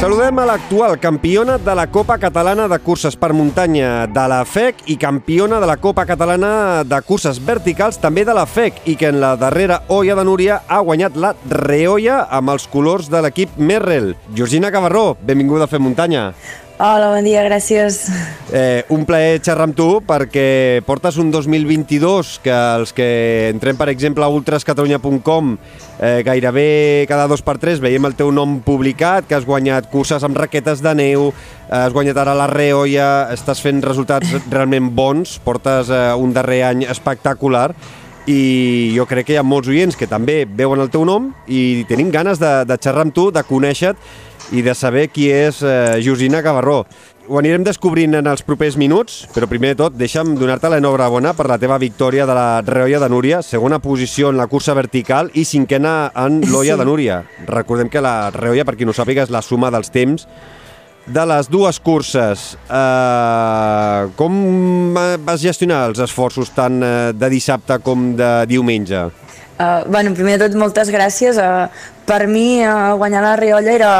Saludem a l'actual campiona de la Copa Catalana de Curses per Muntanya de la FEC i campiona de la Copa Catalana de Curses Verticals també de la FEC i que en la darrera olla de Núria ha guanyat la Reolla amb els colors de l'equip Merrell. Georgina Cavarró, benvinguda a Fer Muntanya. Hola, bon dia, gràcies. Eh, un plaer xerrar amb tu perquè portes un 2022 que els que entrem, per exemple, a ultrascatalunya.com eh, gairebé cada dos per tres veiem el teu nom publicat, que has guanyat curses amb raquetes de neu, has guanyat ara la Reoia, estàs fent resultats realment bons, portes eh, un darrer any espectacular i jo crec que hi ha molts oients que també veuen el teu nom i tenim ganes de, de xerrar amb tu, de conèixer-te i de saber qui és eh, Josina Gavarró. Ho anirem descobrint en els propers minuts, però primer de tot deixa'm donar-te l'enhorabona per la teva victòria de la Reolla de Núria, segona posició en la cursa vertical i cinquena en l'Olla Sí. de Núria. Recordem que la Reolla, per qui no sàpiga, és la suma dels temps de les dues curses. Uh, com eh, vas gestionar els esforços tant eh, de dissabte com de diumenge? Uh, bueno, primer de tot, moltes gràcies. Uh, per mi, uh, guanyar la Riolla era,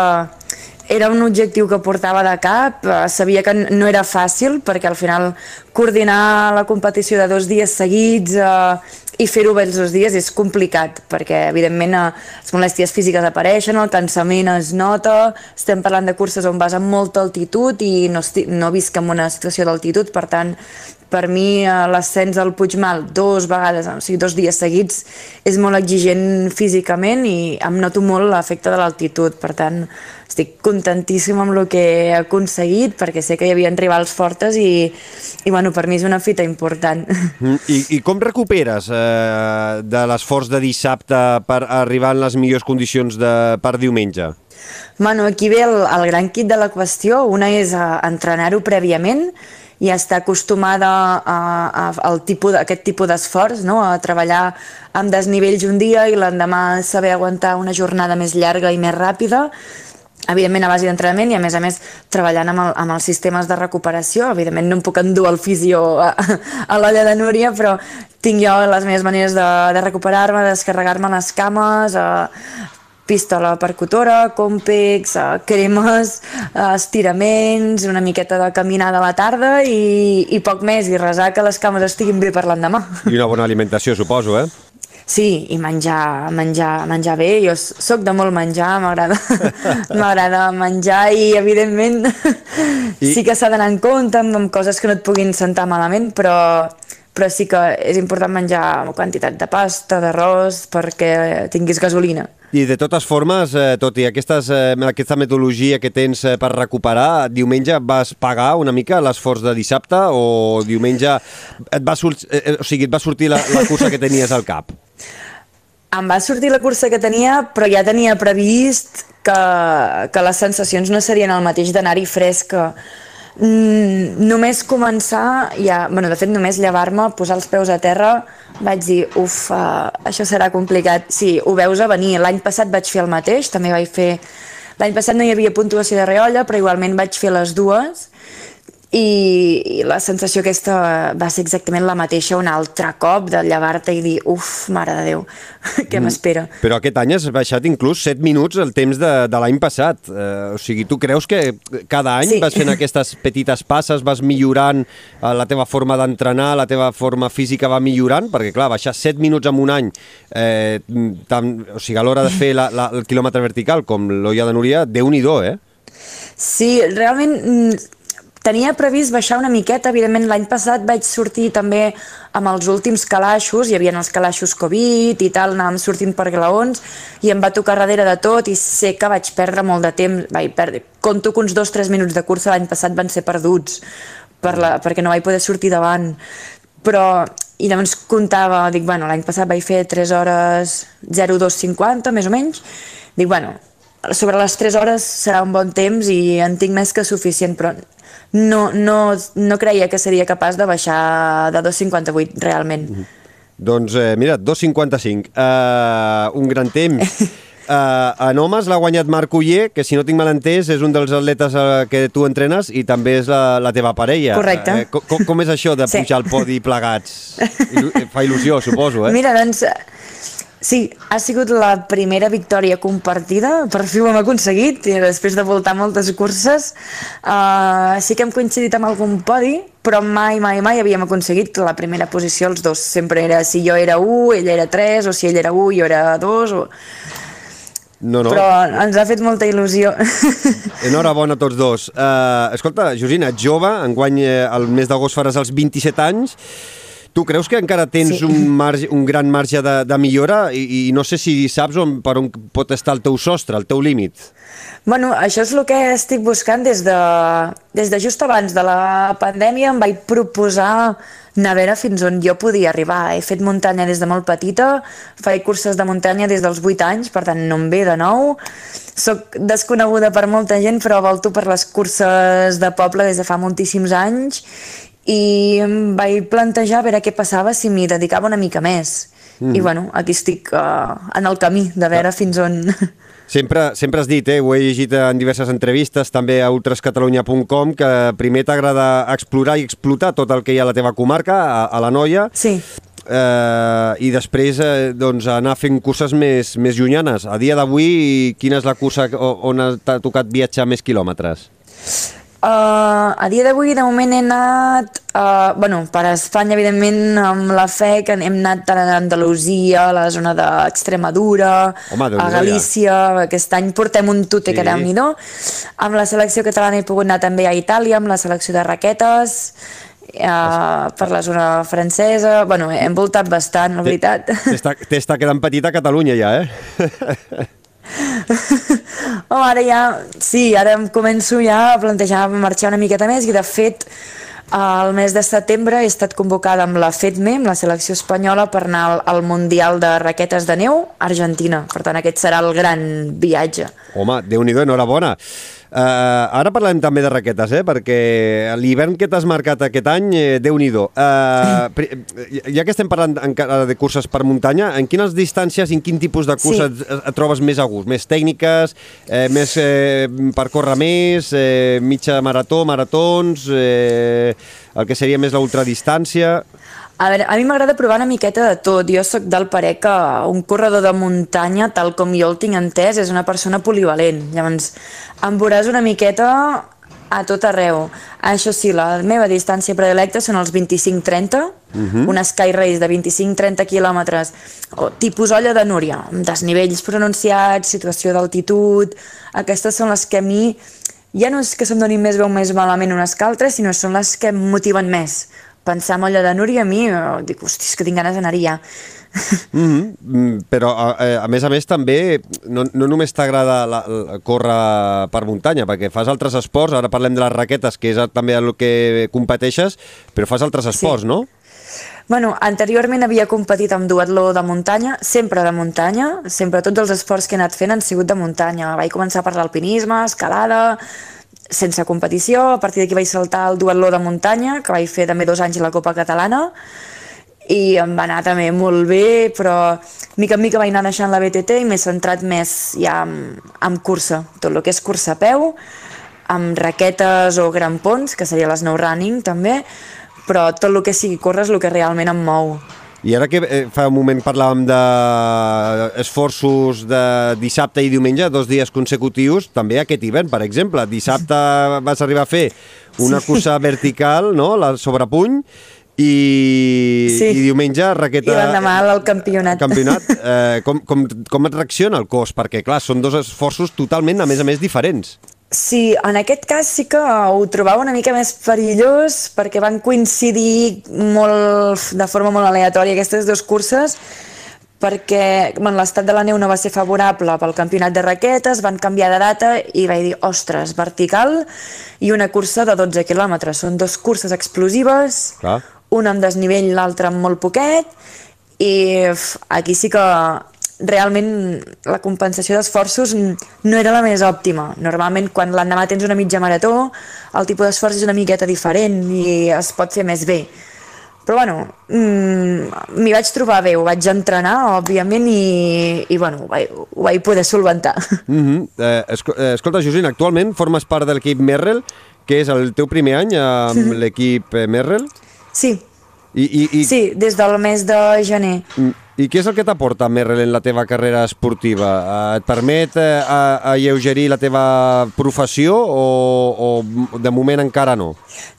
era un objectiu que portava de cap. Uh, sabia que no era fàcil, perquè al final coordinar la competició de dos dies seguits uh, i fer-ho bé els dos dies és complicat, perquè evidentment uh, les molèsties físiques apareixen, el cansament es nota, estem parlant de curses on vas amb molta altitud i no, no visc en una situació d'altitud, per tant, per mi eh, l'ascens al Puigmal dos vegades, o sigui, dos dies seguits, és molt exigent físicament i em noto molt l'efecte de l'altitud. Per tant, estic contentíssima amb el que he aconseguit perquè sé que hi havia rivals fortes i, i bueno, per mi és una fita important. Mm, I, I com recuperes eh, de l'esforç de dissabte per arribar en les millors condicions de, per diumenge? Bueno, aquí ve el, el gran kit de la qüestió. Una és uh, entrenar-ho prèviament i estar acostumada a, a, al tipus, a aquest tipus d'esforç, no? a treballar amb desnivells un dia i l'endemà saber aguantar una jornada més llarga i més ràpida, evidentment a base d'entrenament i a més a més treballant amb, el, amb els sistemes de recuperació, evidentment no em puc endur el fisio a, a l'olla de Núria, però tinc jo les meves maneres de, de recuperar-me, de descarregar-me les cames, eh, pistola percutora, còmpex, eh, cremes, eh, estiraments, una miqueta de caminada a la tarda i, i poc més, i resar que les cames estiguin bé per l'endemà. I una bona alimentació, suposo, eh? Sí, i menjar, menjar, menjar bé. Jo sóc de molt menjar, m'agrada m'agrada menjar i, evidentment, I... sí que s'ha d'anar en compte amb, amb coses que no et puguin sentar malament, però, però sí que és important menjar quantitat de pasta, d'arròs, perquè tinguis gasolina. I de totes formes, eh, tot i aquestes, eh, aquesta metodologia que tens eh, per recuperar, diumenge vas pagar una mica l'esforç de dissabte o diumenge et va, surt, eh, o sigui, et va sortir la, la cursa que tenies al cap? Em va sortir la cursa que tenia, però ja tenia previst que, que les sensacions no serien el mateix d'anar-hi fresca. Només començar, ja, bueno, de fet només llevar-me, posar els peus a terra, vaig dir, uf, uh, això serà complicat. Sí, ho veus a venir. L'any passat vaig fer el mateix, també vaig fer... L'any passat no hi havia puntuació de reolla, però igualment vaig fer les dues i, i la sensació aquesta va ser exactament la mateixa un altre cop de llevar-te i dir uf, mare de Déu, què m'espera. Però aquest any has baixat inclús 7 minuts el temps de, de l'any passat. Eh, o sigui, tu creus que cada any Sí. vas fent aquestes petites passes, vas millorant eh, la teva forma d'entrenar, la teva forma física va millorant? Perquè, clar, baixar 7 minuts en un any, eh, tant, o sigui, a l'hora de fer la, la, el quilòmetre vertical com l'Olla de Núria, déu-n'hi-do, eh? Sí, realment mm, tenia previst baixar una miqueta, evidentment l'any passat vaig sortir també amb els últims calaixos, hi havia els calaixos Covid i tal, anàvem sortint per glaons i em va tocar darrere de tot i sé que vaig perdre molt de temps, vaig perdre, conto que uns dos o tres minuts de cursa l'any passat van ser perduts per la, perquè no vaig poder sortir davant. Però i llavors comptava, dic, bueno, l'any passat vaig fer 3 hores 0250, més o menys, dic, bueno, sobre les 3 hores serà un bon temps i en tinc més que suficient, però no, no, no creia que seria capaç de baixar de 2,58 realment. Doncs eh, mira, 2.55, uh, un gran temps. Uh, en homes l'ha guanyat Marc Uller, que si no tinc mal entès és un dels atletes uh, que tu entrenes i també és la, la teva parella. Correcte. Uh, com, com és això de Sí. pujar al podi plegats? Il fa il·lusió, suposo, eh? Mira, doncs, sí, ha sigut la primera victòria compartida, per fi ho hem aconseguit, i després de voltar moltes curses. Uh, sí que hem coincidit amb algun podi, però mai, mai, mai havíem aconseguit la primera posició els dos. Sempre era si jo era 1, ell era 3, o si ell era 1, jo era 2, o... No, no. però ens ha fet molta il·lusió. Enhorabona a tots dos. Uh, escolta, Josina, jove, enguany eh, el mes d'agost faràs els 27 anys. Tu creus que encara tens Sí. un, marge, un gran marge de, de millora i, i no sé si saps on, per on pot estar el teu sostre, el teu límit? Bueno, això és el que estic buscant des de, des de just abans de la pandèmia. Em vaig proposar anar a veure fins on jo podia arribar. He fet muntanya des de molt petita, faig curses de muntanya des dels 8 anys, per tant no em ve de nou. Soc desconeguda per molta gent, però volto per les curses de poble des de fa moltíssims anys i em vaig plantejar a veure què passava si m'hi dedicava una mica més. Mm. I bueno, aquí estic uh, en el camí de veure fins on... Sempre, sempre has dit, eh, ho he llegit en diverses entrevistes, també a ultrascatalunya.com, que primer t'agrada explorar i explotar tot el que hi ha a la teva comarca, a, a la Noia, Sí. eh, i després eh, doncs, anar fent curses més, més llunyanes. A dia d'avui, quina és la cursa on t'ha tocat viatjar més quilòmetres? Uh, a dia d'avui, de moment, he anat, uh, bueno, per Espanya, evidentment, amb la FEC, hem anat tant a Andalusia, a la zona d'Extremadura, a Galícia, aquest any portem un tute Sí. que déu nhi Amb la selecció catalana he pogut anar també a Itàlia, amb la selecció de raquetes, uh, per la zona francesa, bueno, hem voltat bastant, la veritat. T'està quedant petita Catalunya ja, eh? Oh, ara ja, sí, ara em començo ja a plantejar marxar una miqueta més i de fet el mes de setembre he estat convocada amb la FEDME, amb la selecció espanyola, per anar al, al Mundial de Raquetes de Neu a Argentina. Per tant, aquest serà el gran viatge. Home, Déu-n'hi-do, enhorabona. Uh, ara parlem també de raquetes, eh? perquè l'hivern que t'has marcat aquest any, eh, Déu-n'hi-do. Uh, ja que estem parlant encara de curses per muntanya, en quines distàncies i en quin tipus de curses Sí. et, et trobes més a gust? Més tècniques, eh, més eh, per córrer més, eh, mitja marató, maratons, eh, el que seria més l'ultradistància... A veure, a mi m'agrada provar una miqueta de tot. Jo sóc del parer que un corredor de muntanya, tal com jo el tinc entès, és una persona polivalent. Llavors, em veuràs una miqueta a tot arreu. Això sí, la meva distància predilecta són els 25-30, uh -huh. una sky race de 25-30 quilòmetres, o tipus olla de Núria, amb desnivells pronunciats, situació d'altitud... Aquestes són les que a mi ja no és que se'm donin més o més malament unes que altres, sinó són les que em motiven més. Pensar en olla de Núria a mi, eh, dic, hosti, és que tinc ganes d'anar-hi ja. Mm -hmm. mm, però, a, a més a més, també no, no només t'agrada córrer per muntanya, perquè fas altres esports, ara parlem de les raquetes, que és també el que competeixes, però fas altres esports, no? Bueno, anteriorment havia competit amb duatló de muntanya, sempre de muntanya, sempre tots els esports que he anat fent han sigut de muntanya. Vaig començar per l'alpinisme, escalada, sense competició, a partir d'aquí vaig saltar al duatló de muntanya, que vaig fer també dos anys a la Copa Catalana, i em va anar també molt bé, però mica en mica vaig anar deixant la BTT i m'he centrat més ja en, en cursa, tot el que és cursa a peu, amb raquetes o grampons, que seria les no running també, però tot el que sigui córrer és el que realment em mou. I ara que eh, fa un moment parlàvem d'esforços de dissabte i diumenge, dos dies consecutius, també aquest hivern, per exemple. Dissabte vas arribar a fer una cursa vertical, no?, la sobrepuny, i, Sí. i diumenge raqueta... I l'endemà al campionat. campionat. Eh, com, com, com et reacciona el cos? Perquè, clar, són dos esforços totalment, a més a més, diferents. Sí, en aquest cas sí que ho trobava una mica més perillós perquè van coincidir molt, de forma molt aleatòria aquestes dues curses perquè bueno, l'estat de la neu no va ser favorable pel campionat de raquetes, van canviar de data i vaig dir, ostres, vertical i una cursa de 12 quilòmetres. Són dues curses explosives, Clar. una amb desnivell, l'altra amb molt poquet, i aquí sí que realment la compensació d'esforços no era la més òptima. Normalment quan l'endemà tens una mitja marató, el tipus d'esforç és una miqueta diferent i es pot fer més bé. però bueno, mm, m'hi vaig trobar bé, ho vaig entrenar, òbviament, i, i bueno, ho vaig, ho vaig poder solventar. Mm -hmm. eh, esco escolta, Josina, actualment formes part de l'equip Merrell, que és el teu primer any amb l'equip eh, Merrell? Sí, I, i, i, sí, des del mes de gener. Mm, I què és el que t'aporta Merrell en la teva carrera esportiva? Eh, Et permet eh, a- alleugerir la teva professió o, o de moment encara no?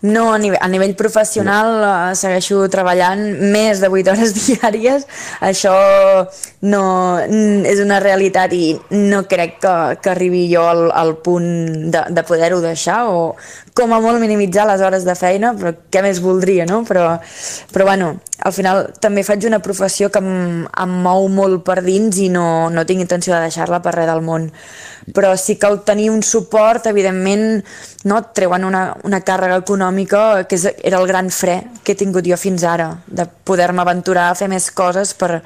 No, a nivell, a nivell professional eh, segueixo treballant més de 8 hores diàries. Això no, és una realitat i no crec que, que arribi jo al, al punt de, de poder-ho deixar o com a molt minimitzar les hores de feina, però què més voldria, no? Però, però bueno, al final també faig una professió que em, em mou molt per dins i no, no tinc intenció de deixar-la per res del món però sí que tenir un suport, evidentment, no, et treuen una, una càrrega econòmica que és, era el gran fre que he tingut jo fins ara, de poder-me aventurar a fer més coses per,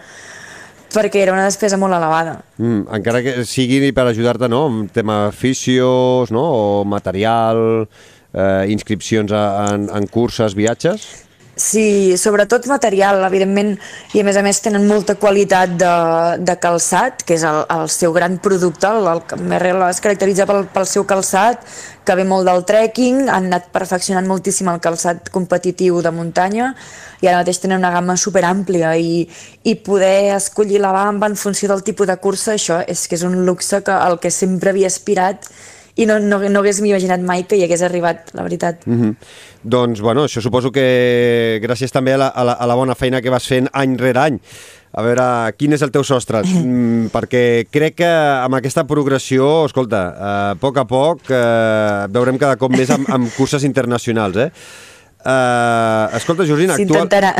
perquè era una despesa molt elevada. Mm, encara que sigui per ajudar-te no? en tema fisios no? o material, eh, inscripcions a, en, en curses, viatges... Sí, sobretot material, evidentment, i a més a més tenen molta qualitat de, de calçat, que és el, el seu gran producte, el, el Merrell es caracteritza pel, pel seu calçat, que ve molt del trekking, han anat perfeccionant moltíssim el calçat competitiu de muntanya, i ara mateix tenen una gamma superàmplia, i, i poder escollir la bamba en funció del tipus de cursa, això és que és un luxe que, al que sempre havia aspirat, i no, no, no hagués imaginat mai que hi hagués arribat, la veritat. Mm -hmm. Doncs, bueno, això suposo que gràcies també a la, a, la, a la bona feina que vas fent any rere any. A veure, quin és el teu sostre? Mm, perquè crec que amb aquesta progressió, escolta, eh, a poc a poc eh, veurem cada cop més amb, amb curses internacionals, eh? Uh, escolta, Georgina. S'intentarà.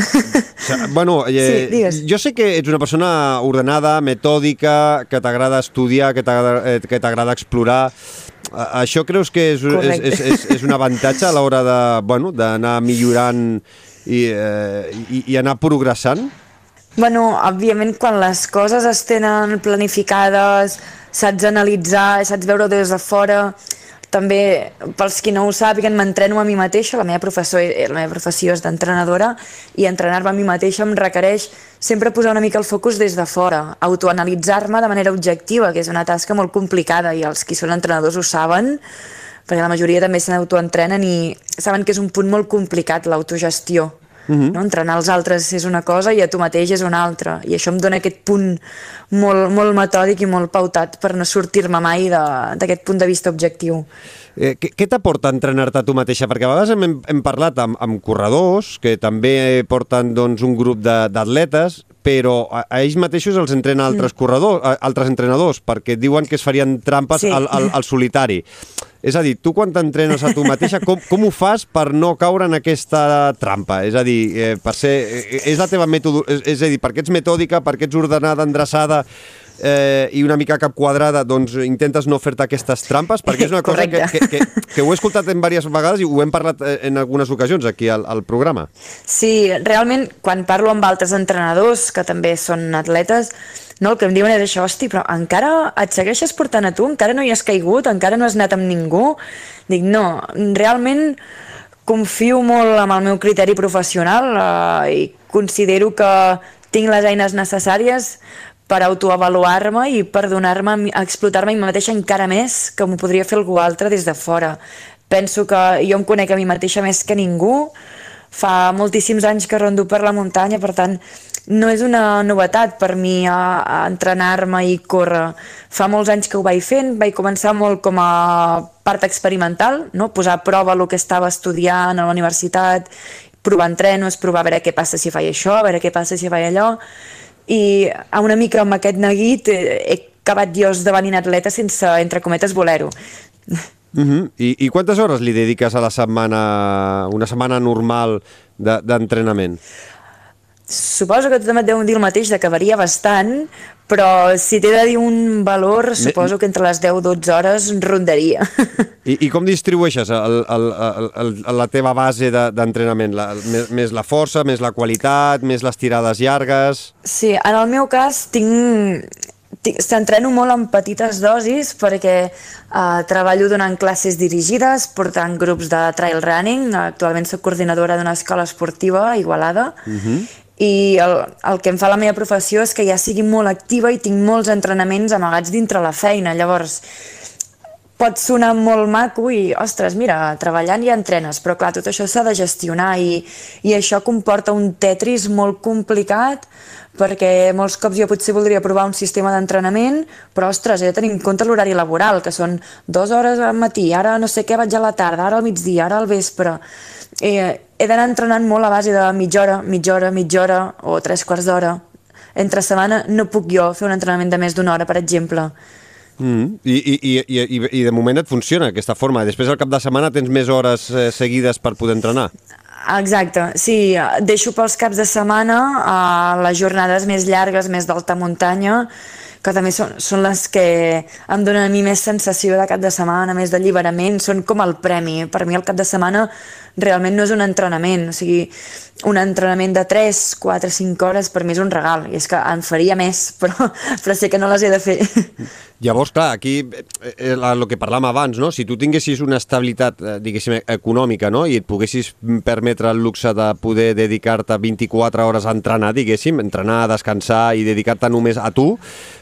Bueno, eh, Sí, digues. jo sé que ets una persona ordenada, metòdica, que t'agrada estudiar, que t'agrada eh, explorar. Eh, Això creus que és, és, Correcte. és, és, és un avantatge a l'hora de, bueno, d'anar millorant i, eh, i, i anar progressant? Bueno, òbviament, quan les coses es tenen planificades, saps analitzar, saps veure des de fora, també, pels qui no ho sàpiguen, m'entreno a mi mateixa, la meva, professor, la meva professió és d'entrenadora, i entrenar-me a mi mateixa em requereix sempre posar una mica el focus des de fora, autoanalitzar-me de manera objectiva, que és una tasca molt complicada, i els qui són entrenadors ho saben, perquè la majoria també se n'autoentrenen i saben que és un punt molt complicat, l'autogestió. No? Entrenar els altres és una cosa i a tu mateix és una altra. I això em dona aquest punt molt, molt metòdic i molt pautat per no sortir-me mai d'aquest punt de vista objectiu. Eh, què què t'aporta entrenar-te a tu mateixa? Perquè a vegades hem, hem parlat amb, amb corredors que també porten doncs, un grup d'atletes, però a, a ells mateixos els entrena altres corredors, a, altres entrenadors, perquè diuen que es farien trampes Sí. al, al, al solitari. És a dir, tu quan t'entrenes a tu mateixa, com, com ho fas per no caure en aquesta trampa? És a dir, eh, per ser, eh, és la teva mètode, és, és a dir, perquè ets metòdica, perquè ets ordenada, endreçada, eh, i una mica cap quadrada, doncs intentes no fer-te aquestes trampes, perquè és una cosa que, que, que, que ho he escoltat en diverses vegades i ho hem parlat eh, en algunes ocasions aquí al, al programa. Sí, realment, quan parlo amb altres entrenadors, que també són atletes, no, el que em diuen és això, hosti, però encara et segueixes portant a tu, encara no hi has caigut, encara no has anat amb ningú. Dic, no, realment confio molt en el meu criteri professional eh, i considero que tinc les eines necessàries per autoavaluar-me i per donar-me a explotar-me a mi mateixa encara més que m'ho podria fer algú altre des de fora. Penso que jo em conec a mi mateixa més que ningú, fa moltíssims anys que rondo per la muntanya, per tant, no és una novetat per mi a, a entrenar-me i córrer. Fa molts anys que ho vaig fent, vaig començar molt com a part experimental, no? posar a prova el que estava estudiant a la universitat, provar entrenos, provar a veure què passa si faig això, a veure què passa si faig allò, i una mica amb aquest neguit eh, he acabat jo esdevenint atleta sense, entre cometes, voler-ho. Uh -huh. I, I quantes hores li dediques a la setmana, una setmana normal de- d'entrenament? Suposo que tothom et deu dir el mateix, de que varia bastant, però si t'he de dir un valor, suposo que entre les 10-12 hores rondaria. I, I com distribueixes el, el, el, el, la teva base de- d'entrenament? La, més, més la força, més la qualitat, més les tirades llargues... Sí, en el meu cas tinc, s'entreno molt en petites dosis perquè eh, treballo donant classes dirigides, portant grups de trail running, actualment soc coordinadora d'una escola esportiva a Igualada, uh -huh. I el, el que em fa la meva professió és que ja sigui molt activa i tinc molts entrenaments amagats dintre la feina, llavors pot sonar molt maco i, ostres, mira, treballant ja entrenes, però clar, tot això s'ha de gestionar i, i això comporta un tetris molt complicat perquè molts cops jo potser voldria provar un sistema d'entrenament, però ostres, he de tenir en compte l'horari laboral, que són dues hores al matí, ara no sé què vaig a la tarda, ara al migdia, ara al vespre. Eh, he d'anar entrenant molt a base de mitja hora, mitja hora, mitja hora o tres quarts d'hora. Entre setmana no puc jo fer un entrenament de més d'una hora, per exemple. Mm. I, i, i, i, I de moment et funciona aquesta forma. Després al cap de setmana tens més hores eh, seguides per poder entrenar. Exacte, sí, deixo pels caps de setmana a les jornades més llargues, més d'alta muntanya, que també són, són les que em donen a mi més sensació de cap de setmana, més d'alliberament, són com el premi. Per mi el cap de setmana realment no és un entrenament, o sigui, un entrenament de 3, 4, 5 hores per mi és un regal, i és que en faria més, però, però sé que no les he de fer. Llavors, clar, aquí eh, el eh, que parlàvem abans, no? si tu tinguessis una estabilitat, eh, diguéssim, econòmica, no? i et poguessis permetre el luxe de poder dedicar-te 24 hores a entrenar, diguéssim, entrenar, descansar i dedicar-te només a tu,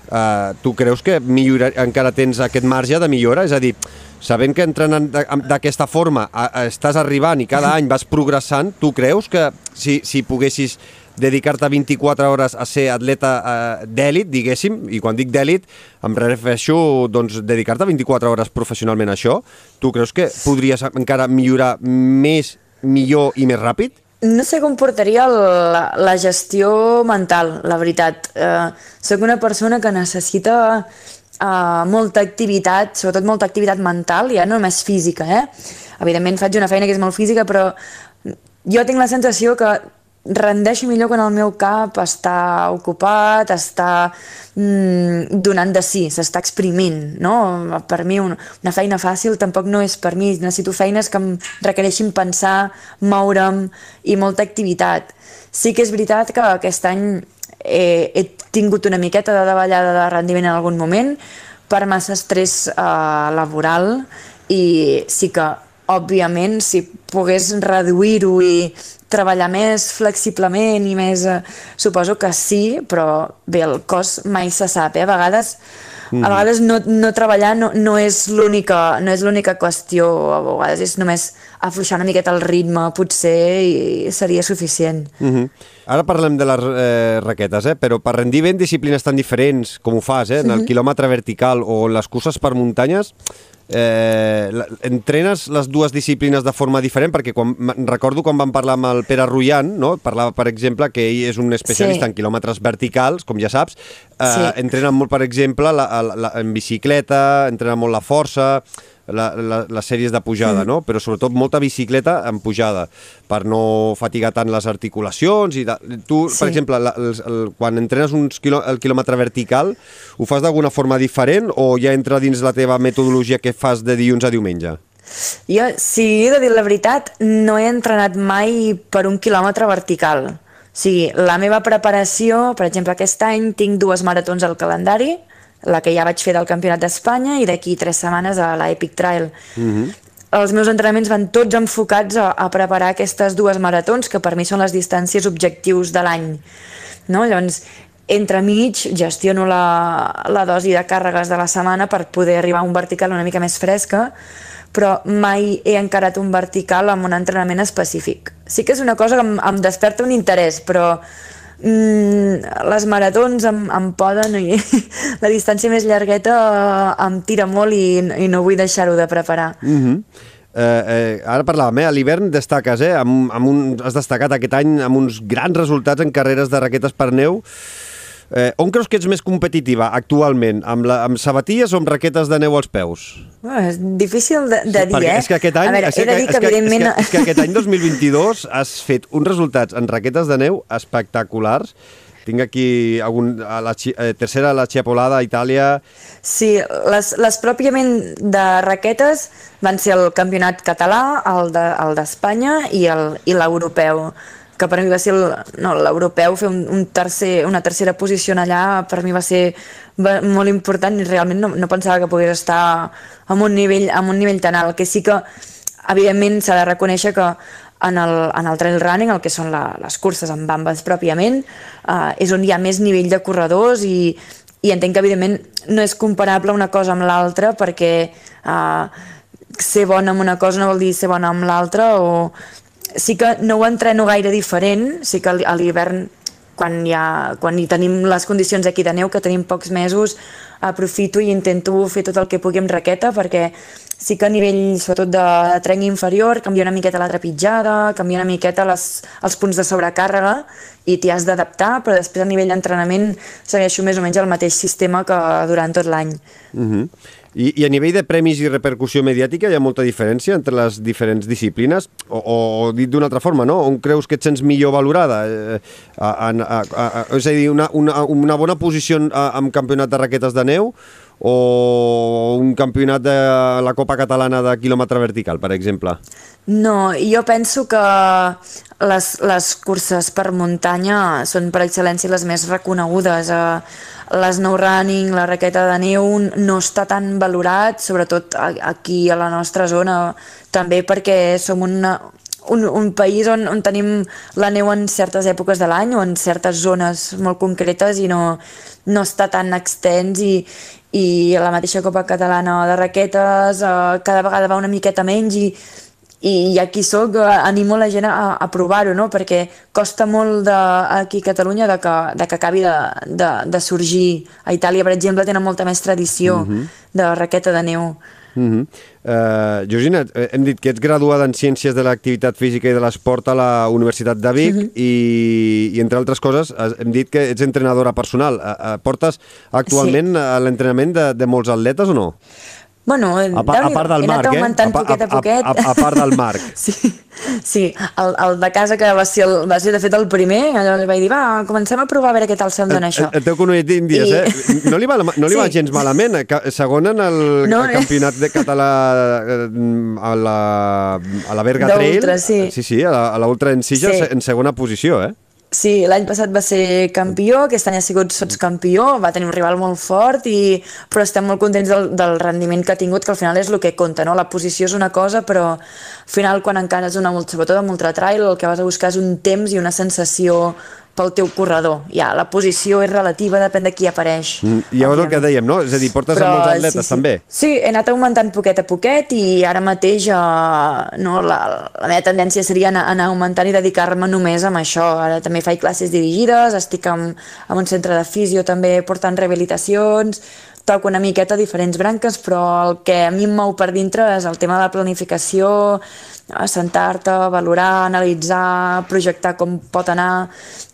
eh, tu creus que millorar, encara tens aquest marge de millora? És a dir, sabent que entrenant d'aquesta forma estàs arribant i cada any vas progressant, tu creus que si, si poguessis dedicar-te 24 hores a ser atleta eh, d'èlit, diguéssim, i quan dic d'èlit em refereixo doncs, dedicar-te 24 hores professionalment a això, tu creus que podries encara millorar més, millor i més ràpid? No sé com portaria la, la gestió mental, la veritat. Eh, soc una persona que necessita eh, molta activitat, sobretot molta activitat mental, ja no només física, eh? Evidentment faig una feina que és molt física, però jo tinc la sensació que rendeixo millor quan el meu cap està ocupat, està mm, donant de sí, s'està exprimint, no? Per mi un, una feina fàcil tampoc no és per mi, necessito feines que em requereixin pensar, moure'm i molta activitat. Sí que és veritat que aquest any he, he tingut una miqueta de davallada de rendiment en algun moment per massa estrès eh, laboral i sí que òbviament, si pogués reduir-ho i treballar més flexiblement i més... Eh, suposo que sí, però bé, el cos mai se sap, eh? A vegades, mm. a vegades no, no treballar no, no és l'única no és l'única qüestió, a vegades és només afluixar una miqueta el ritme, potser, i seria suficient. Mm -hmm. Ara parlem de les eh, raquetes, eh? però per rendir ben disciplines tan diferents com ho fas, eh? en el mm -hmm. quilòmetre vertical o les curses per muntanyes, eh, entrenes les dues disciplines de forma diferent, perquè quan, recordo quan vam parlar amb el Pere Rullant, no? parlava, per exemple, que ell és un especialista sí. en quilòmetres verticals, com ja saps, eh, sí. entrena molt, per exemple, la, la, la, en bicicleta, entrena molt la força, la, la, les sèries de pujada, mm. no? però sobretot molta bicicleta en pujada, per no fatigar tant les articulacions. I de... Tu, sí. per exemple, la, el, el, quan entrenes un quilò, el quilòmetre vertical, ho fas d'alguna forma diferent o ja entra dins la teva metodologia que fas de dilluns a diumenge? Jo, si he de dir la veritat, no he entrenat mai per un quilòmetre vertical. O sigui, la meva preparació, per exemple, aquest any tinc dues maratons al calendari, la que ja vaig fer del Campionat d'Espanya i d'aquí tres setmanes a la Epic Trail. Mm -hmm. Els meus entrenaments van tots enfocats a, a preparar aquestes dues maratons, que per mi són les distàncies objectius de l'any. No? Llavors, entre mig gestiono la, la dosi de càrregues de la setmana per poder arribar a un vertical una mica més fresca, però mai he encarat un vertical amb un entrenament específic. Sí que és una cosa que em, em desperta un interès, però mm, les maratons em, em poden i la distància més llargueta eh, em tira molt i, i no vull deixar-ho de preparar. Mm -hmm. Eh, eh, ara parlàvem, eh? a l'hivern destaques, eh? Amb, amb un, has destacat aquest any amb uns grans resultats en carreres de raquetes per neu. Eh, on creus que ets més competitiva actualment? Amb, la, amb sabatilles o amb raquetes de neu als peus? Oh, és difícil de, de sí, dir, eh? És que aquest any, a veure, és, que, és, que, evidentment... és, que, és que aquest any 2022 has fet uns resultats en raquetes de neu espectaculars tinc aquí algun, a la eh, tercera la Chiapolada a Itàlia. Sí, les, les pròpiament de raquetes van ser el campionat català, el d'Espanya de, el i l'europeu. Que per mi va ser l'europeu, no, fer un, un tercer, una tercera posició allà, per mi va ser molt important i realment no, no pensava que pogués estar en un nivell, en un nivell tan alt, que sí que evidentment s'ha de reconèixer que en el, en el trail running, el que són la, les curses amb bambes pròpiament, eh, és on hi ha més nivell de corredors i, i entenc que evidentment no és comparable una cosa amb l'altra perquè eh, ser bona amb una cosa no vol dir ser bona amb l'altra o sí que no ho entreno gaire diferent, sí que a l'hivern quan, ha, quan hi tenim les condicions aquí de neu, que tenim pocs mesos, aprofito i intento fer tot el que pugui amb raqueta perquè sí que a nivell, sobretot de, trenc inferior, canvia una miqueta la trepitjada, canvia una miqueta les, els punts de sobrecàrrega i t'hi has d'adaptar, però després a nivell d'entrenament segueixo més o menys el mateix sistema que durant tot l'any. Uh. -huh. I, I a nivell de premis i repercussió mediàtica hi ha molta diferència entre les diferents disciplines? O, o dit d'una altra forma, no? On creus que et sents millor valorada? Eh, a, a, a, a, és a dir, una, una, una bona posició en campionat de raquetes de neu o un campionat de la Copa Catalana de quilòmetre vertical, per exemple? No, jo penso que les, les curses per muntanya són per excel·lència les més reconegudes. Eh, les no running, la raqueta de neu no està tan valorat, sobretot aquí a la nostra zona, també perquè som una, un, un país on, on tenim la neu en certes èpoques de l'any o en certes zones molt concretes i no, no està tan extens i, i la mateixa Copa Catalana de raquetes eh, cada vegada va una miqueta menys i, i aquí sóc, eh, animo la gent a, a provar-ho, no? perquè costa molt de, aquí a Catalunya de que, de que acabi de, de, de sorgir. A Itàlia, per exemple, tenen molta més tradició uh mhm. -huh. de raqueta de neu. Uh -huh. uh, Georgina, eh, hem dit que ets graduada en Ciències de l'Activitat Física i de l'Esport a la Universitat de Vic uh -huh. i, i, entre altres coses, hem dit que ets entrenadora personal. Uh, uh, portes actualment sí. l'entrenament de, de molts atletes o no? Bueno, a, pa, a part del Marc, eh? A, poquet a, poquet. A, a, a part del Marc. sí, sí. El, el de casa que va ser, el, va ser de fet el primer, allò li vaig dir, va, comencem a provar a veure què tal se'm dona això. El, el teu conollet d'Índies, I... eh? No li va, no li sí. va gens malament. Eh? Segon en el, no, el campionat de català eh, a la, a la Berga Trail. Sí. sí, sí, a la Ultra en Silla, sí. en segona posició, eh? Sí, l'any passat va ser campió, aquest any ha sigut sotscampió, va tenir un rival molt fort, i, però estem molt contents del, del rendiment que ha tingut, que al final és el que compta, no? La posició és una cosa, però al final quan encara és una, sobretot amb ultratrail, el que vas a buscar és un temps i una sensació pel teu corredor. Ja, la posició és relativa, depèn de qui apareix. Mm, llavors el que dèiem, no? És a dir, portes Però, amb molts atletes, sí, sí. també. Sí, he anat augmentant poquet a poquet i ara mateix eh, no, la, la meva tendència seria anar, anar augmentant i dedicar-me només amb això. Ara també faig classes dirigides, estic en, en un centre de fisio també portant rehabilitacions, toco una miqueta diferents branques, però el que a mi em mou per dintre és el tema de la planificació, assentar-te, valorar, analitzar, projectar com pot anar,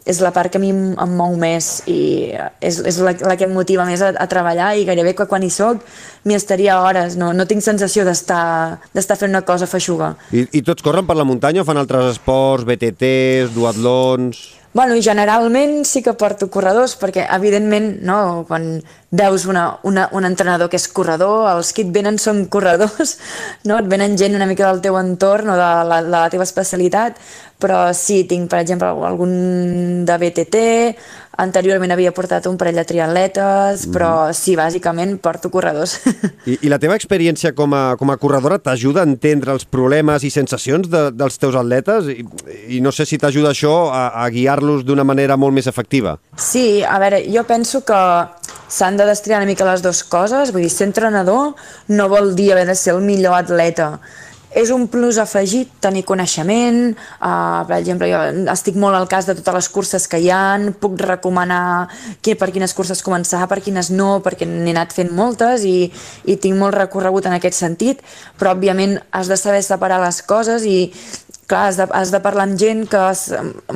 és la part que a mi em mou més i és, és la, la que em motiva més a, a treballar i gairebé que quan hi soc m'hi estaria hores, no, no tinc sensació d'estar fent una cosa feixuga. I, I tots corren per la muntanya o fan altres esports, BTTs, duatlons... Bueno, i generalment sí que porto corredors, perquè evidentment, no, quan veus una, una, un entrenador que és corredor, els que et venen són corredors, no? et venen gent una mica del teu entorn o de la, de la teva especialitat, però sí, tinc, per exemple, algun de BTT, Anteriorment havia portat un parell de triatletes, mm. però sí, bàsicament porto corredors. I, i la teva experiència com a, com a corredora t'ajuda a entendre els problemes i sensacions de, dels teus atletes? I, i no sé si t'ajuda això a, a guiar-los d'una manera molt més efectiva. Sí, a veure, jo penso que s'han de destriar una mica les dues coses. Vull dir, ser entrenador no vol dir haver de ser el millor atleta és un plus afegit tenir coneixement, uh, per exemple, jo estic molt al cas de totes les curses que hi han, puc recomanar que, per quines curses començar, per quines no, perquè n'he anat fent moltes i, i tinc molt recorregut en aquest sentit, però òbviament has de saber separar les coses i clar, has de, has de parlar amb gent que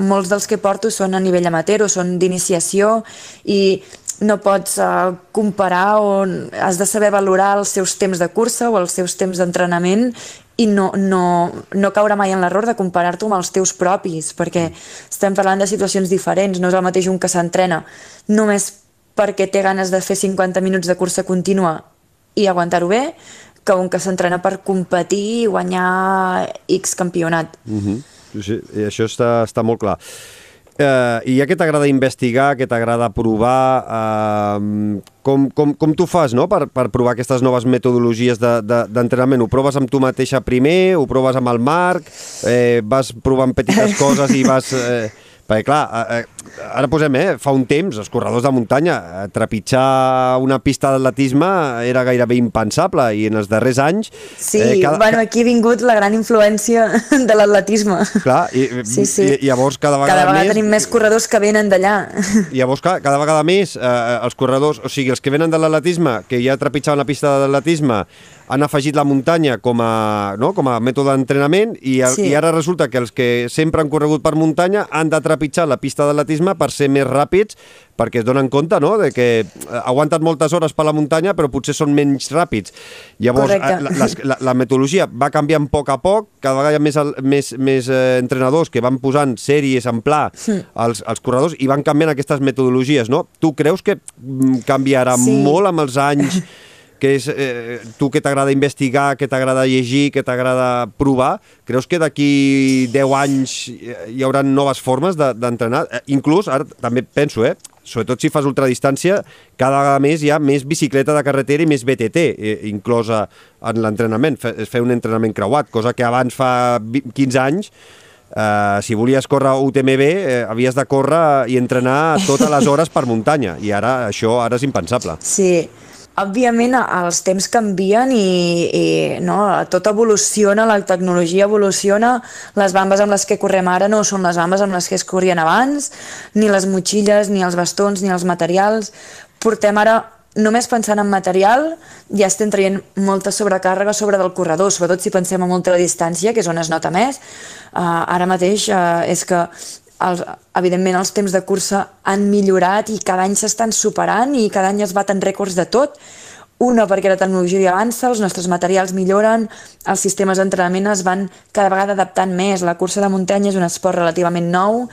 molts dels que porto són a nivell amateur o són d'iniciació i no pots uh, comparar o has de saber valorar els seus temps de cursa o els seus temps d'entrenament i no, no, no caure mai en l'error de comparar-t'ho amb els teus propis, perquè estem parlant de situacions diferents, no és el mateix un que s'entrena només perquè té ganes de fer 50 minuts de cursa contínua i aguantar-ho bé, que un que s'entrena per competir i guanyar X campionat. Uh -huh. sí, i això està, està molt clar. Eh, I ja que t'agrada investigar, que t'agrada provar, eh, com, com, com tu fas no? per, per provar aquestes noves metodologies d'entrenament? De, de, ho proves amb tu mateixa primer, ho proves amb el Marc, eh, vas provant petites coses i vas... Eh, perquè, clar, eh, eh, ara posem, eh, fa un temps, els corredors de muntanya, eh, trepitjar una pista d'atletisme era gairebé impensable i en els darrers anys... Sí, eh, cada, bueno, aquí ha vingut la gran influència de l'atletisme. Clar, i, sí, sí. i llavors cada vegada, cada vegada més... tenim més corredors que venen d'allà. I llavors, clar, cada vegada més eh, els corredors, o sigui, els que venen de l'atletisme, que ja trepitjaven la pista de l'atletisme, han afegit la muntanya com a, no? com a mètode d'entrenament i, sí. i ara resulta que els que sempre han corregut per muntanya han de trepitjar la pista d'atletisme per ser més ràpids perquè es donen compte no? de que aguanten moltes hores per la muntanya però potser són menys ràpids. Llavors, la, la, la, la metodologia va canviant a poc a poc, cada vegada hi ha més, més, més eh, entrenadors que van posant sèries en pla sí. als, als corredors i van canviant aquestes metodologies. No? Tu creus que mm, canviarà sí. molt amb els anys que és eh, tu que t'agrada investigar, que t'agrada llegir, que t'agrada provar, creus que d'aquí 10 anys hi haurà noves formes d'entrenar? De, eh, inclús, ara també penso, eh, sobretot si fas ultradistància, cada vegada més hi ha més bicicleta de carretera i més BTT eh, inclosa en l'entrenament, fer, fer un entrenament creuat, cosa que abans fa 15 anys Uh, si volies córrer UTMB eh, havies de córrer i entrenar totes les hores per muntanya i ara això ara és impensable. Sí, òbviament els temps canvien i, i no, tot evoluciona, la tecnologia evoluciona, les bambes amb les que correm ara no són les bambes amb les que es corrien abans, ni les motxilles, ni els bastons, ni els materials. Portem ara només pensant en material ja estem traient molta sobrecàrrega sobre del corredor, sobretot si pensem a molta distància, que és on es nota més. Uh, ara mateix uh, és que els, evidentment els temps de cursa han millorat i cada any s'estan superant i cada any es baten rècords de tot. Una, perquè la tecnologia avança, els nostres materials milloren, els sistemes d'entrenament es van cada vegada adaptant més. La cursa de muntanya és un esport relativament nou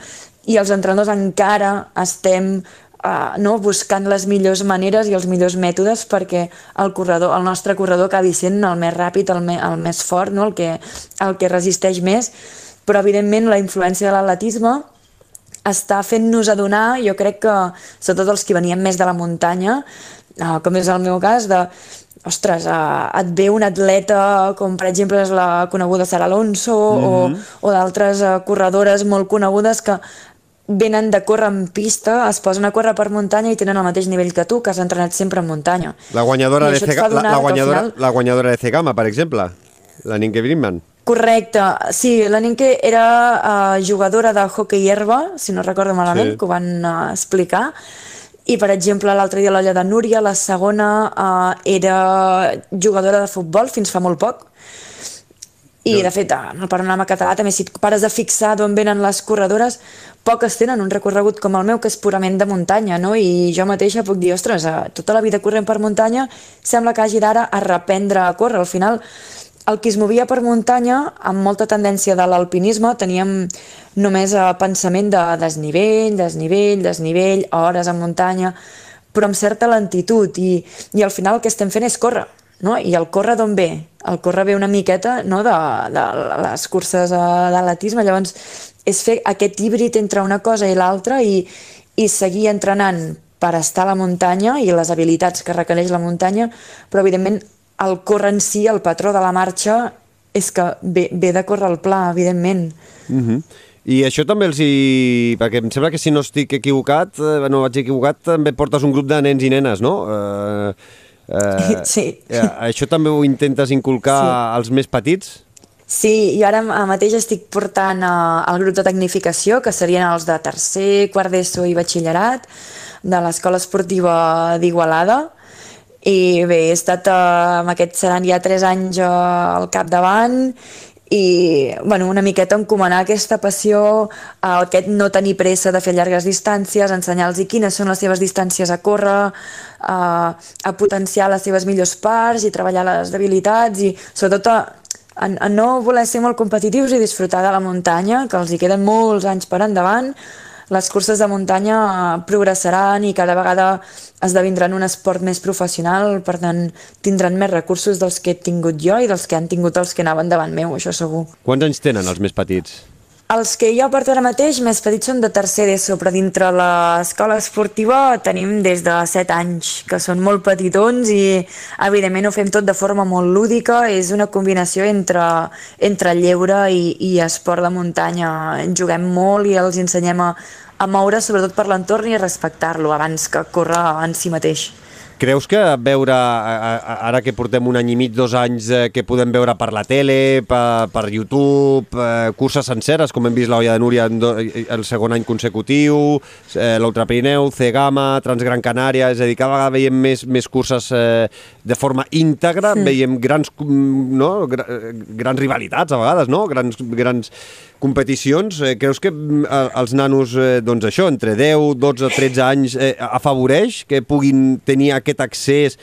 i els entrenadors encara estem uh, no, buscant les millors maneres i els millors mètodes perquè el, corredor, el nostre corredor acabi sent el més ràpid, el, me, el més fort, no? el, que, el que resisteix més. Però, evidentment, la influència de l'atletisme està fent-nos adonar, jo crec que, sobretot els que venien més de la muntanya, eh, com és el meu cas, de, ostres, eh, et ve un atleta com per exemple és la coneguda Sara Alonso mm -hmm. o, mhm. o d'altres eh, corredores molt conegudes que venen de córrer en pista, es posen a córrer per muntanya i tenen el mateix nivell que tu, que has entrenat sempre en muntanya. La guanyadora, de, Cega, la, la, guanyadora, final... la guanyadora de Cegama, per exemple, la Ninke Brinkman. Correcte, sí, la Ninke era uh, jugadora de hockey herba, si no recordo malament, sí. que ho van uh, explicar, i per exemple l'altre dia l'olla de Núria, la segona uh, era jugadora de futbol fins fa molt poc, i de fet en el panorama català també si pares de fixar d'on venen les corredores poques tenen un recorregut com el meu que és purament de muntanya no? i jo mateixa puc dir, ostres, tota la vida corrent per muntanya sembla que hagi d'ara a reprendre a córrer al final el que es movia per muntanya, amb molta tendència de l'alpinisme, teníem només eh, pensament de desnivell, desnivell, desnivell, hores en muntanya, però amb certa lentitud, i, i al final el que estem fent és córrer, no? I el córrer d'on ve? El córrer ve una miqueta no? de, de les curses eh, d'atletisme, llavors és fer aquest híbrid entre una cosa i l'altra i, i seguir entrenant per estar a la muntanya i les habilitats que requereix la muntanya, però evidentment el córrer en si, el patró de la marxa, és que ve, ve de córrer el pla, evidentment. Uh mhm. -huh. I això també els hi... Perquè em sembla que si no estic equivocat, eh, no vaig equivocat, també portes un grup de nens i nenes, no? Eh, eh, sí. Eh, això també ho intentes inculcar sí. als més petits? Sí, i ara mateix estic portant eh, el grup de tecnificació, que serien els de tercer, quart d'ESO i batxillerat, de l'Escola Esportiva d'Igualada, i bé, he estat eh, amb aquests seran ja tres anys eh, al capdavant i bueno, una miqueta encomanar aquesta passió, eh, aquest no tenir pressa de fer llargues distàncies, ensenyar-los quines són les seves distàncies a córrer, eh, a potenciar les seves millors parts i treballar les debilitats i sobretot a, a, a no voler ser molt competitius i disfrutar de la muntanya, que els hi queden molts anys per endavant, les curses de muntanya progressaran i cada vegada esdevindran un esport més professional, per tant tindran més recursos dels que he tingut jo i dels que han tingut els que anaven davant meu, això segur. Quants anys tenen els més petits? Els que jo porto ara mateix, més petits, són de tercer d'ESO, però dintre l'escola esportiva tenim des de 7 anys, que són molt petitons i evidentment ho fem tot de forma molt lúdica, és una combinació entre, entre lleure i, i esport de muntanya. Juguem molt i els ensenyem a, a moure sobretot per l'entorn i a respectar-lo abans que córrer en si mateix. Creus que veure, ara que portem un any i mig, dos anys, eh, que podem veure per la tele, per, per YouTube, eh, curses senceres, com hem vist l'Olla de Núria do, el segon any consecutiu, eh, l'Ultra Pirineu, C-Gama, Transgran Canària, és a dir, cada vegada veiem més, més curses eh, de forma íntegra, sí. veiem grans, no, grans rivalitats a vegades, no? grans, grans competicions. Eh, creus que mm, els nanos, eh, doncs això, entre 10, 12, 13 anys, eh, afavoreix que puguin tenir aquest accés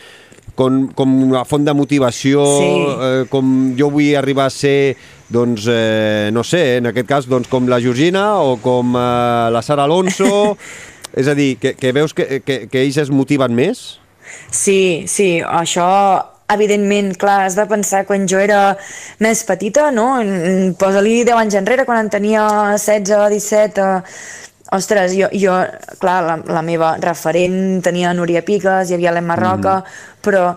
com, com una font de motivació, sí. eh, com jo vull arribar a ser, doncs, eh, no sé, en aquest cas, doncs, com la Georgina o com eh, la Sara Alonso... És a dir, que, que veus que, que, que ells es motiven més? Sí, sí, això evidentment, clar, has de pensar quan jo era més petita, no? Posa-li 10 anys enrere, quan en tenia 16, 17, eh, Ostres, jo, jo clar, la, la meva referent tenia Núria Piques, hi havia l'Emma Roca, mm. però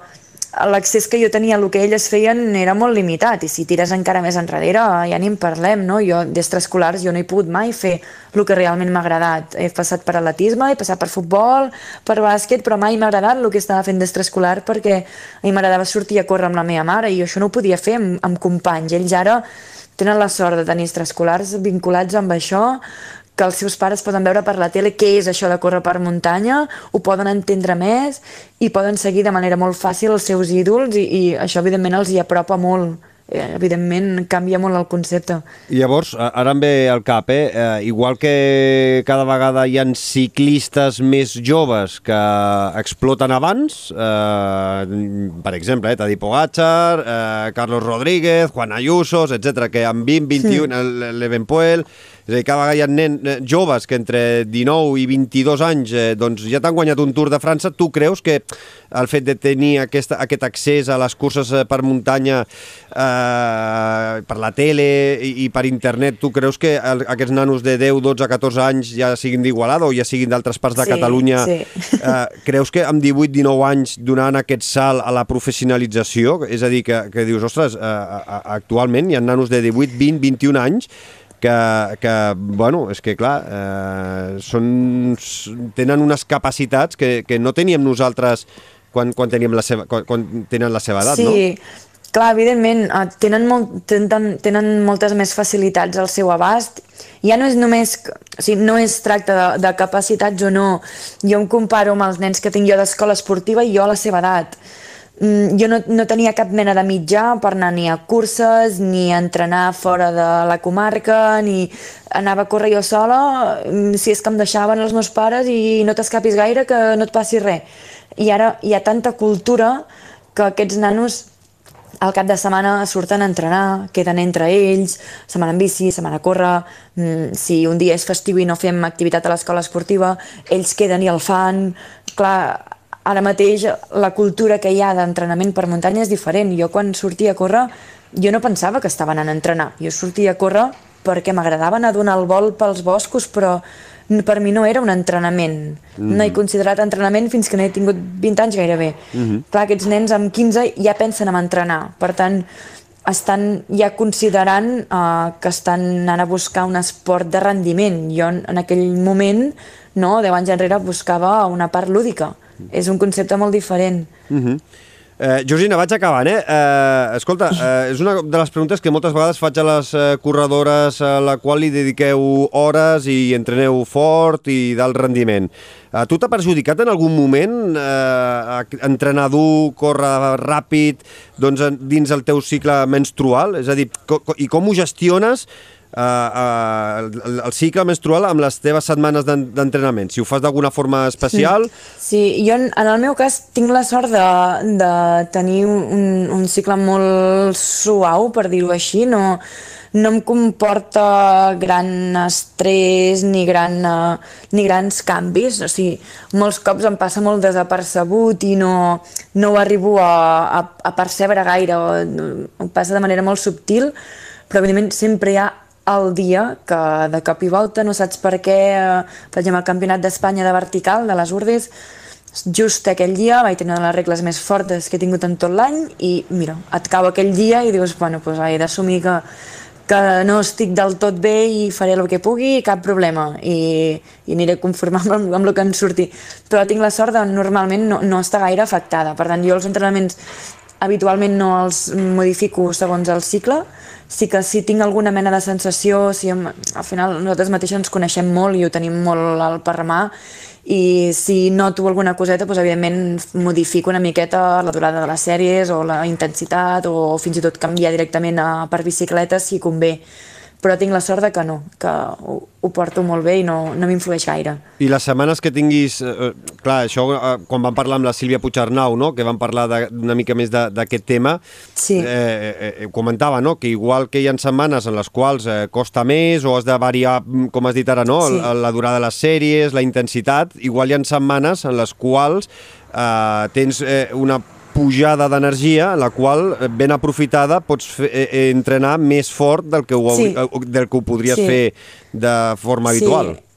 l'accés que jo tenia a el que elles feien era molt limitat i si tires encara més enrere ja ni en parlem, no? Jo d'extraescolars jo no he pogut mai fer el que realment m'ha agradat. He passat per atletisme, he passat per futbol, per bàsquet, però mai m'ha agradat el que estava fent d'extraescolar perquè a mi m'agradava sortir a córrer amb la meva mare i això no ho podia fer amb, amb companys. Ells ara tenen la sort de tenir extraescolars vinculats amb això, que els seus pares poden veure per la tele què és això de córrer per muntanya, ho poden entendre més i poden seguir de manera molt fàcil els seus ídols i, i això evidentment els hi apropa molt eh, evidentment canvia molt el concepte. Llavors, ara em ve al cap, eh? eh igual que cada vegada hi han ciclistes més joves que exploten abans, eh, per exemple, eh, Tadej Pogacar, eh, Carlos Rodríguez, Juan Ayuso, etc que amb 20, 21, sí. l'Evenpuel, és a dir, cada vegada hi ha nen, eh, joves que entre 19 i 22 anys eh, doncs ja t'han guanyat un Tour de França. Tu creus que el fet de tenir aquesta, aquest accés a les curses eh, per muntanya eh, per la tele i, i per internet, tu creus que el, aquests nanos de 10, 12, 14 anys ja siguin d'Igualada o ja siguin d'altres parts de sí, Catalunya, sí. eh, creus que amb 18, 19 anys donant aquest salt a la professionalització, és a dir, que, que dius, ostres, eh, actualment hi ha nanos de 18, 20, 21 anys que, que bueno, és que clar, eh, són, tenen unes capacitats que, que no teníem nosaltres quan, quan, teníem la seva, quan, quan tenen la seva edat, sí. no? Sí, Clar, evidentment, eh, tenen, molt, tenen, tenen moltes més facilitats al seu abast. Ja no és només, o sigui, no es tracta de, de capacitats o no. Jo em comparo amb els nens que tinc jo d'escola esportiva i jo a la seva edat. Mm, jo no, no tenia cap mena de mitjà per anar ni a curses, ni a entrenar fora de la comarca, ni anava a córrer jo sola, mm, si és que em deixaven els meus pares i no t'escapis gaire que no et passi res. I ara hi ha tanta cultura que aquests nanos al cap de setmana surten a entrenar, queden entre ells, se van en bici, se van a córrer, mm, si un dia és festiu i no fem activitat a l'escola esportiva, ells queden i el fan. Clar, ara mateix la cultura que hi ha d'entrenament per muntanya és diferent. Jo quan sortia a córrer, jo no pensava que estaven anant a entrenar. Jo sortia a córrer perquè m'agradava anar a donar el vol pels boscos, però per mi no era un entrenament. Mm -hmm. No he considerat entrenament fins que no he tingut 20 anys gairebé. Mm -hmm. Clar, aquests nens amb 15 ja pensen en entrenar. Per tant, estan ja considerant uh, que estan anant a buscar un esport de rendiment. Jo en aquell moment, no, 10 anys enrere, buscava una part lúdica és un concepte molt diferent. Uh mhm. -huh. Eh, Georgina, vaig acabant, eh? eh escolta, eh, és una de les preguntes que moltes vegades faig a les eh, corredores a la qual li dediqueu hores i entreneu fort i d'alt rendiment. A tu t'ha perjudicat en algun moment eh, entrenar dur, córrer ràpid, doncs, dins el teu cicle menstrual? És a dir, co i com ho gestiones uh, uh, el, el cicle menstrual amb les teves setmanes d'entrenament, si ho fas d'alguna forma especial. Sí, jo en, en el meu cas tinc la sort de, de tenir un, un cicle molt suau, per dir-ho així, no, no em comporta gran estrès ni, gran, uh, ni grans canvis, o sigui, molts cops em passa molt desapercebut i no, no ho arribo a, a, a percebre gaire, o, em passa de manera molt subtil, però evidentment sempre hi ha el dia que de cop i volta no saps per què, eh, per exemple, el Campionat d'Espanya de vertical de les Urdes, just aquell dia vaig tenir les regles més fortes que he tingut en tot l'any i mira, et cau aquell dia i dius, bueno, doncs he d'assumir que, que no estic del tot bé i faré el que pugui, cap problema. I, i aniré conformant amb, amb el que em surti. Però tinc la sort de normalment no, no estar gaire afectada, per tant jo els entrenaments habitualment no els modifico segons el cicle. Sí que si tinc alguna mena de sensació, si em, al final nosaltres mateixos ens coneixem molt i ho tenim molt al parramà, i si noto alguna coseta, doncs, evidentment modifico una miqueta la durada de les sèries o la intensitat o fins i tot canviar directament a, per bicicleta si convé però tinc la sort de que no, que ho, ho porto molt bé i no, no m'influeix gaire. I les setmanes que tinguis... Eh, eh clar, això eh, quan vam parlar amb la Sílvia Puigarnau, no?, que vam parlar una mica més d'aquest tema, sí. eh, eh, comentava no? que igual que hi ha setmanes en les quals eh, costa més o has de variar, mm, com has dit ara, no? Sí. la, la durada de les sèries, la intensitat, igual hi ha setmanes en les quals eh, tens eh, una pujada d'energia, la qual, eh, ben aprofitada, pots fer, eh, eh, entrenar més fort del que ho, sí. del que ho podries sí. fer de forma habitual. Sí.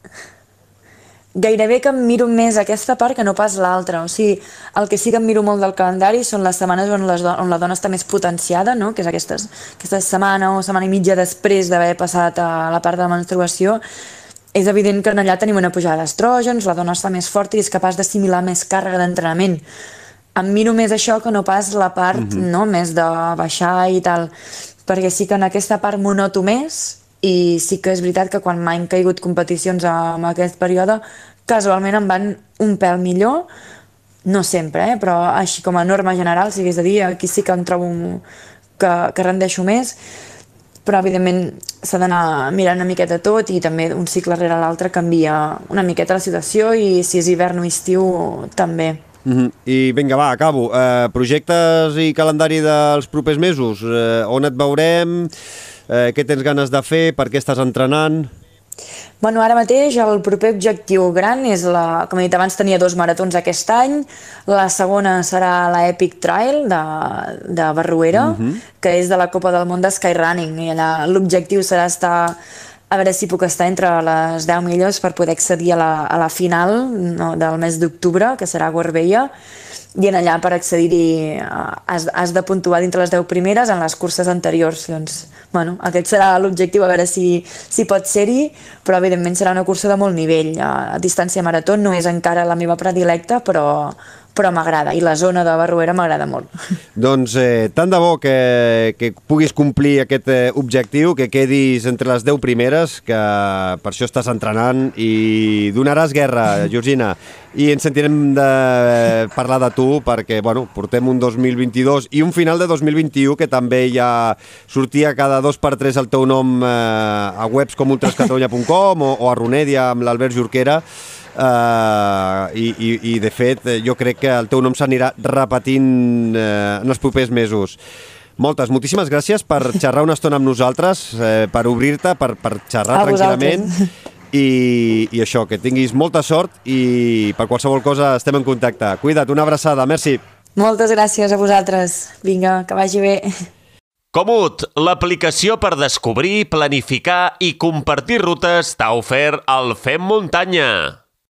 Gairebé que em miro més aquesta part que no pas l'altra. O sigui, el que sí que em miro molt del calendari són les setmanes on, les on la dona està més potenciada, no? que és aquestes, aquesta setmana o setmana i mitja després d'haver passat a la part de la menstruació, és evident que allà tenim una pujada d'estrògens, la dona està més forta i és capaç d'assimilar més càrrega d'entrenament em miro més això que no pas la part mm -hmm. no, més de baixar i tal, perquè sí que en aquesta part m'ho noto més i sí que és veritat que quan m'han caigut competicions en aquest període, casualment em van un pèl millor, no sempre, eh? però així com a norma general, si hagués de dir, aquí sí que em trobo que, que rendeixo més, però evidentment s'ha d'anar mirant una miqueta tot i també un cicle rere l'altre canvia una miqueta la situació i si és hivern o estiu també. Mm -hmm. I vinga, va, acabo. Uh, projectes i calendari dels propers mesos. Uh, on et veurem? Uh, què tens ganes de fer? Per què estàs entrenant? Bueno, ara mateix el proper objectiu gran és la, com he dit abans, tenia dos maratons aquest any, la segona serà la Epic Trail de, de Barruera, uh -huh. que és de la Copa del Món de Skyrunning, i allà l'objectiu serà estar a veure si puc estar entre les 10 millors per poder accedir a la, a la final no, del mes d'octubre, que serà a Gorbella, i en allà per accedir-hi has, has de puntuar dintre les 10 primeres en les curses anteriors. Doncs, bueno, aquest serà l'objectiu, a veure si, si pot ser-hi, però evidentment serà una cursa de molt nivell. A, a distància marató no és encara la meva predilecta, però, però m'agrada, i la zona de Barruera m'agrada molt. Doncs eh, tant de bo que, que puguis complir aquest eh, objectiu, que quedis entre les 10 primeres, que per això estàs entrenant i donaràs guerra, Georgina. I ens sentirem de eh, parlar de tu perquè, bueno, portem un 2022 i un final de 2021 que també ja sortia cada dos per tres el teu nom eh, a webs com ultrascatalunya.com o, o a Runedia amb l'Albert Jorquera Uh, i, i, i de fet jo crec que el teu nom s'anirà repetint uh, en els propers mesos moltes, moltíssimes gràcies per xerrar una estona amb nosaltres, eh, per obrir-te, per, per xerrar a tranquil·lament i, i això, que tinguis molta sort i per qualsevol cosa estem en contacte. Cuida't, una abraçada, merci. Moltes gràcies a vosaltres. Vinga, que vagi bé. Comut, l'aplicació per descobrir, planificar i compartir rutes t'ha ofert el Fem Muntanya.